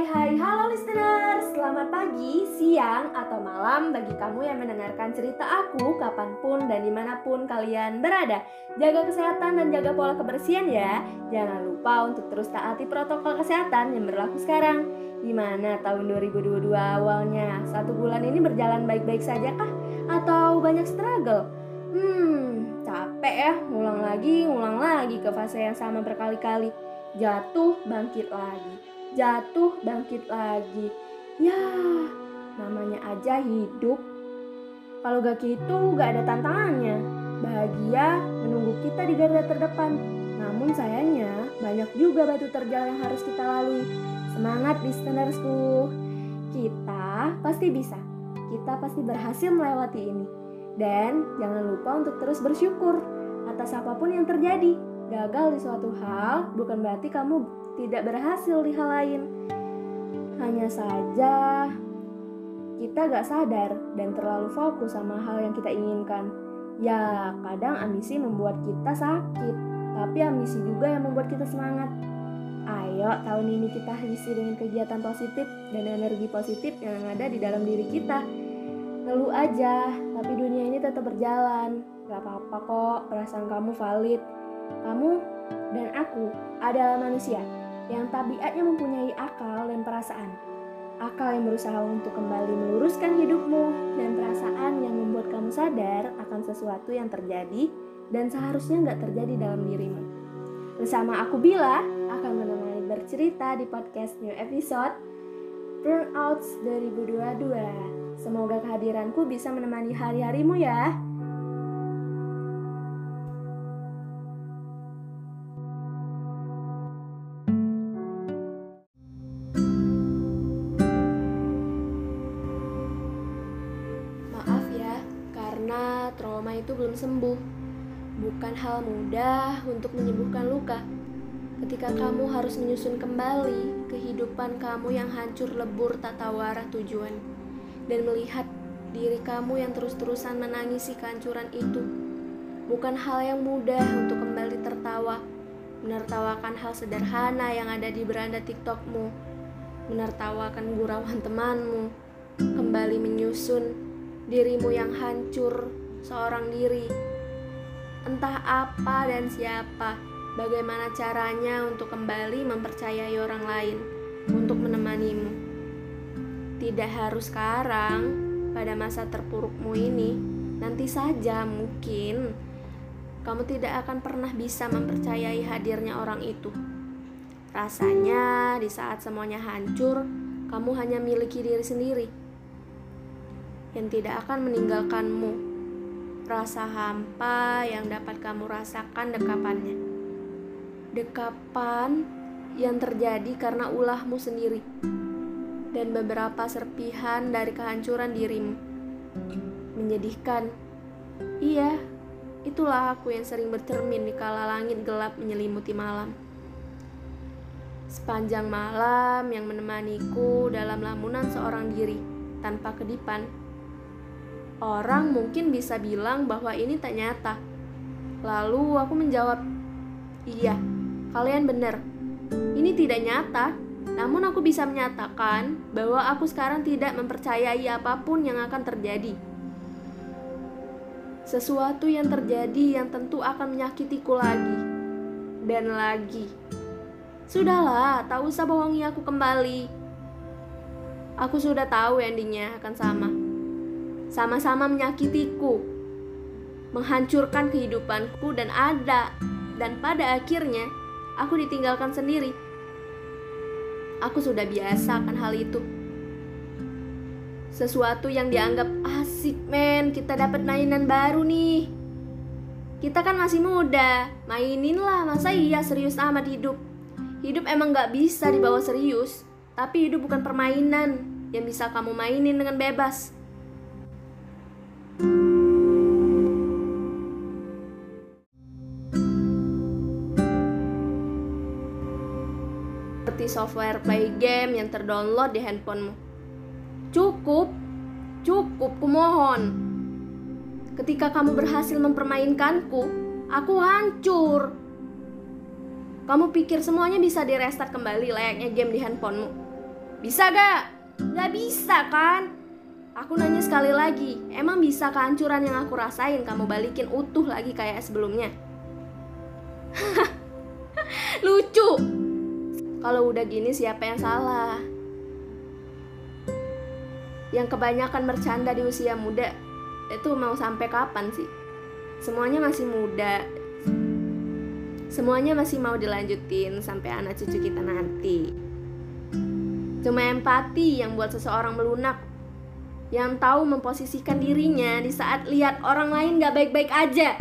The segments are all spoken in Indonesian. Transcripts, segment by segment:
Hai hai halo listeners Selamat pagi, siang, atau malam bagi kamu yang mendengarkan cerita aku kapan pun dan di mana pun kalian berada. Jaga kesehatan dan jaga pola kebersihan ya. Jangan lupa untuk terus taati protokol kesehatan yang berlaku sekarang. Gimana tahun 2022 awalnya? Satu bulan ini berjalan baik-baik saja kah? Atau banyak struggle? Hmm, capek ya, ngulang lagi, ngulang lagi ke fase yang sama berkali-kali. Jatuh, bangkit lagi jatuh bangkit lagi. Ya namanya aja hidup. Kalau gak gitu gak ada tantangannya. Bahagia menunggu kita di garda terdepan. Namun sayangnya banyak juga batu terjal yang harus kita lalui. Semangat listenersku kita pasti bisa. Kita pasti berhasil melewati ini. Dan jangan lupa untuk terus bersyukur atas apa pun yang terjadi. Gagal di suatu hal bukan berarti kamu tidak berhasil di hal lain. Hanya saja kita gak sadar dan terlalu fokus sama hal yang kita inginkan. Ya, kadang ambisi membuat kita sakit, tapi ambisi juga yang membuat kita semangat. Ayo, tahun ini kita isi dengan kegiatan positif dan energi positif yang ada di dalam diri kita. Ngeluh aja, tapi dunia ini tetap berjalan. Gak apa-apa kok, perasaan kamu valid. Kamu dan aku adalah manusia yang tabiatnya mempunyai akal dan perasaan. Akal yang berusaha untuk kembali meluruskan hidupmu dan perasaan yang membuat kamu sadar akan sesuatu yang terjadi dan seharusnya nggak terjadi dalam dirimu. Bersama aku Bila akan menemani bercerita di podcast new episode Burnouts 2022. Semoga kehadiranku bisa menemani hari-harimu ya. Itu belum sembuh. Bukan hal mudah untuk menyembuhkan luka. Ketika kamu harus menyusun kembali kehidupan kamu yang hancur lebur tak tahu arah tujuan dan melihat diri kamu yang terus-terusan menangisi kehancuran itu. Bukan hal yang mudah untuk kembali tertawa, menertawakan hal sederhana yang ada di beranda TikTokmu, menertawakan gurauan temanmu, kembali menyusun dirimu yang hancur seorang diri. Entah apa dan siapa, bagaimana caranya untuk kembali mempercayai orang lain untuk menemanimu. Tidak harus sekarang, pada masa terpurukmu ini, nanti saja mungkin kamu tidak akan pernah bisa mempercayai hadirnya orang itu. Rasanya di saat semuanya hancur, kamu hanya miliki diri sendiri yang tidak akan meninggalkanmu rasa hampa yang dapat kamu rasakan dekapannya. Dekapan yang terjadi karena ulahmu sendiri dan beberapa serpihan dari kehancuran dirimu. Menyedihkan. Iya, itulah aku yang sering bercermin di kala langit gelap menyelimuti malam. Sepanjang malam yang menemaniku dalam lamunan seorang diri tanpa kedipan Orang mungkin bisa bilang bahwa ini tak nyata. Lalu aku menjawab, "Iya, kalian benar. Ini tidak nyata, namun aku bisa menyatakan bahwa aku sekarang tidak mempercayai apa pun yang akan terjadi. Sesuatu yang terjadi yang tentu akan menyakitiku lagi dan lagi. Sudahlah, tak usah bohongi aku kembali. Aku sudah tahu endingnya akan sama." Sama-sama menyakitiku, menghancurkan kehidupanku dan ada dan pada akhirnya aku ditinggalkan sendiri. Aku sudah biasa akan hal itu. Sesuatu yang dianggap asik men, kita dapat mainan baru nih. Kita kan masih muda, mainin lah, masa iya serius amat hidup. Hidup emang gak bisa dibawa serius, tapi hidup bukan permainan yang bisa kamu mainin dengan bebas. Software play game yang terdownload di handphonemu. Cukup, cukup, kumohon. Ketika kamu berhasil mempermainkanku, aku hancur. Kamu pikir semuanya bisa di restart kembali layaknya game di handphonemu? Bisa gak? Gak bisa kan? Aku nanya sekali lagi, emang bisa kehancuran yang aku rasain kamu balikin utuh lagi kayak sebelumnya? Lucu. Kalau udah gini siapa yang salah? Yang kebanyakan bercanda di usia muda itu mau sampai kapan sih? Semuanya masih muda. Semuanya masih mau dilanjutin sampai anak cucu kita nanti. Cuma empati yang buat seseorang melunak yang tahu memposisikan dirinya di saat lihat orang lain gak baik-baik aja.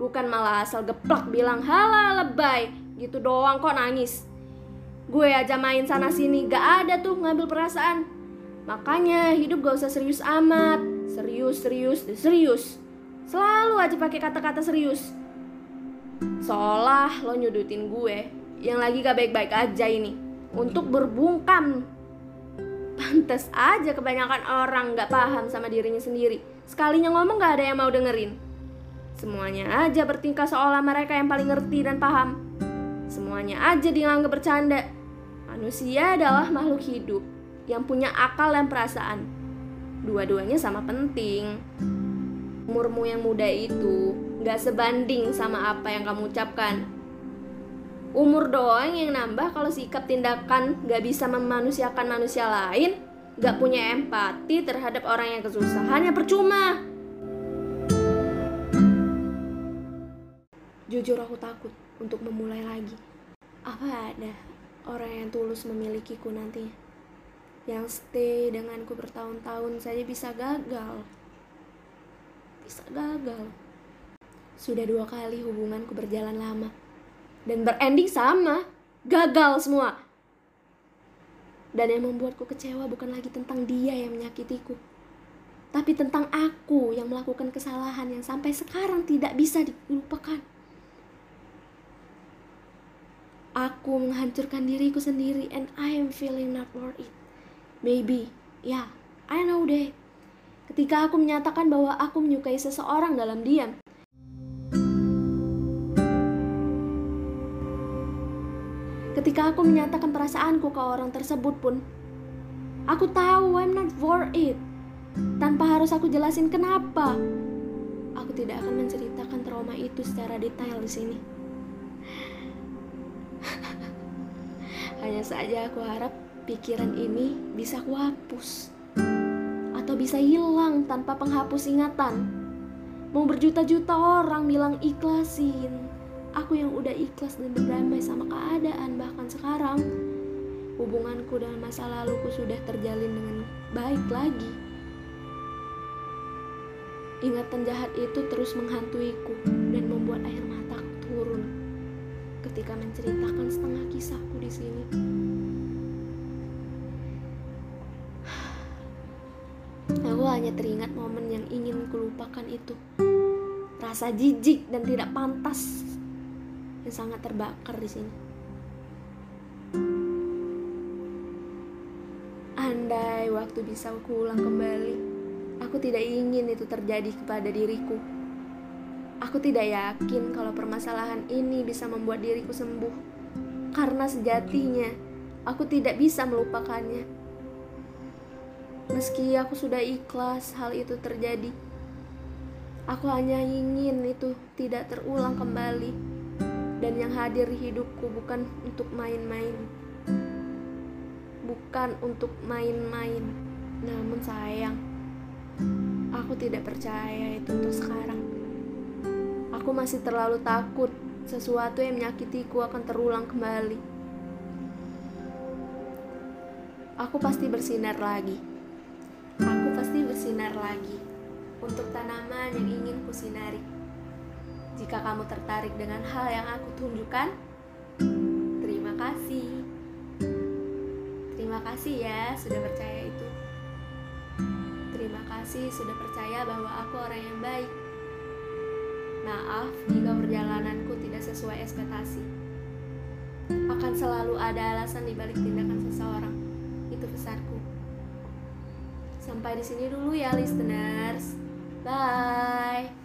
Bukan malah asal geplak bilang hala lebay, gitu doang kok nangis. Gue aja main sana sini gak ada tuh ngambil perasaan. Makanya hidup gak usah serius amat, serius serius serius. Selalu aja pakai kata-kata serius. Seolah lo nyudutin gue yang lagi gak baik-baik aja ini untuk berbungkam Pantes aja kebanyakan orang gak paham sama dirinya sendiri. Sekalinya ngomong gak ada yang mau dengerin. Semuanya aja bertingkah seolah mereka yang paling ngerti dan paham. Semuanya aja dianggap bercanda. Manusia adalah makhluk hidup yang punya akal dan perasaan. Dua-duanya sama penting. Umurmu yang muda itu gak sebanding sama apa yang kamu ucapkan. Umur doang yang nambah kalau sikap tindakan gak bisa memanusiakan manusia lain, gak punya empati terhadap orang yang kesusahan ya percuma. Jujur aku takut untuk memulai lagi. Apa ada orang yang tulus memilikiku nantinya? Yang stay denganku bertahun-tahun saja bisa gagal. Bisa gagal. Sudah dua kali hubunganku berjalan lama dan berending sama gagal semua dan yang membuatku kecewa bukan lagi tentang dia yang menyakitiku tapi tentang aku yang melakukan kesalahan yang sampai sekarang tidak bisa dilupakan aku menghancurkan diriku sendiri and I am feeling not worth it maybe ya yeah, I know deh ketika aku menyatakan bahwa aku menyukai seseorang dalam diam Ketika aku menyatakan perasaanku ke orang tersebut pun, aku tahu I'm not for it. Tanpa harus aku jelasin kenapa. Aku tidak akan menceritakan trauma itu secara detail di sini. Hanya saja aku harap pikiran ini bisa kuhapus atau bisa hilang tanpa penghapus ingatan. Mau berjuta-juta orang bilang ikhlasin, Aku yang udah ikhlas dan berdamai sama keadaan bahkan sekarang hubunganku dengan masa laluku sudah terjalin dengan baik lagi. Ingatan jahat itu terus menghantuiku dan membuat air ketika menceritakan setengah kisahku di sini. Aku hanya teringat momen yang ingin kulupakan itu. Rasa jijik dan tidak pantas yang sangat terbakar di sini. Andai waktu bisa aku ulang kembali, aku tidak ingin itu terjadi kepada diriku. Aku tidak yakin kalau permasalahan ini bisa membuat diriku sembuh, karena sejatinya aku tidak bisa melupakannya. Meski aku sudah ikhlas hal itu terjadi, aku hanya ingin itu tidak terulang kembali. Dan yang hadir di hidupku bukan untuk main-main. Bukan untuk main-main. Namun sayang aku tidak percaya itu untuk sekarang aku masih terlalu takut sesuatu yang menyakitiku akan terulang kembali aku pasti bersinar lagi aku pasti bersinar lagi untuk tanaman yang ingin kusinari jika kamu tertarik dengan hal yang aku tunjukkan, terima kasih. Terima kasih ya sudah percaya itu. Terima kasih sudah percaya bahwa aku orang yang baik. Maaf jika perjalananku tidak sesuai ekspektasi. Akan selalu ada alasan di balik tindakan seseorang. Itu pesanku. Sampai di sini dulu ya listeners. Bye.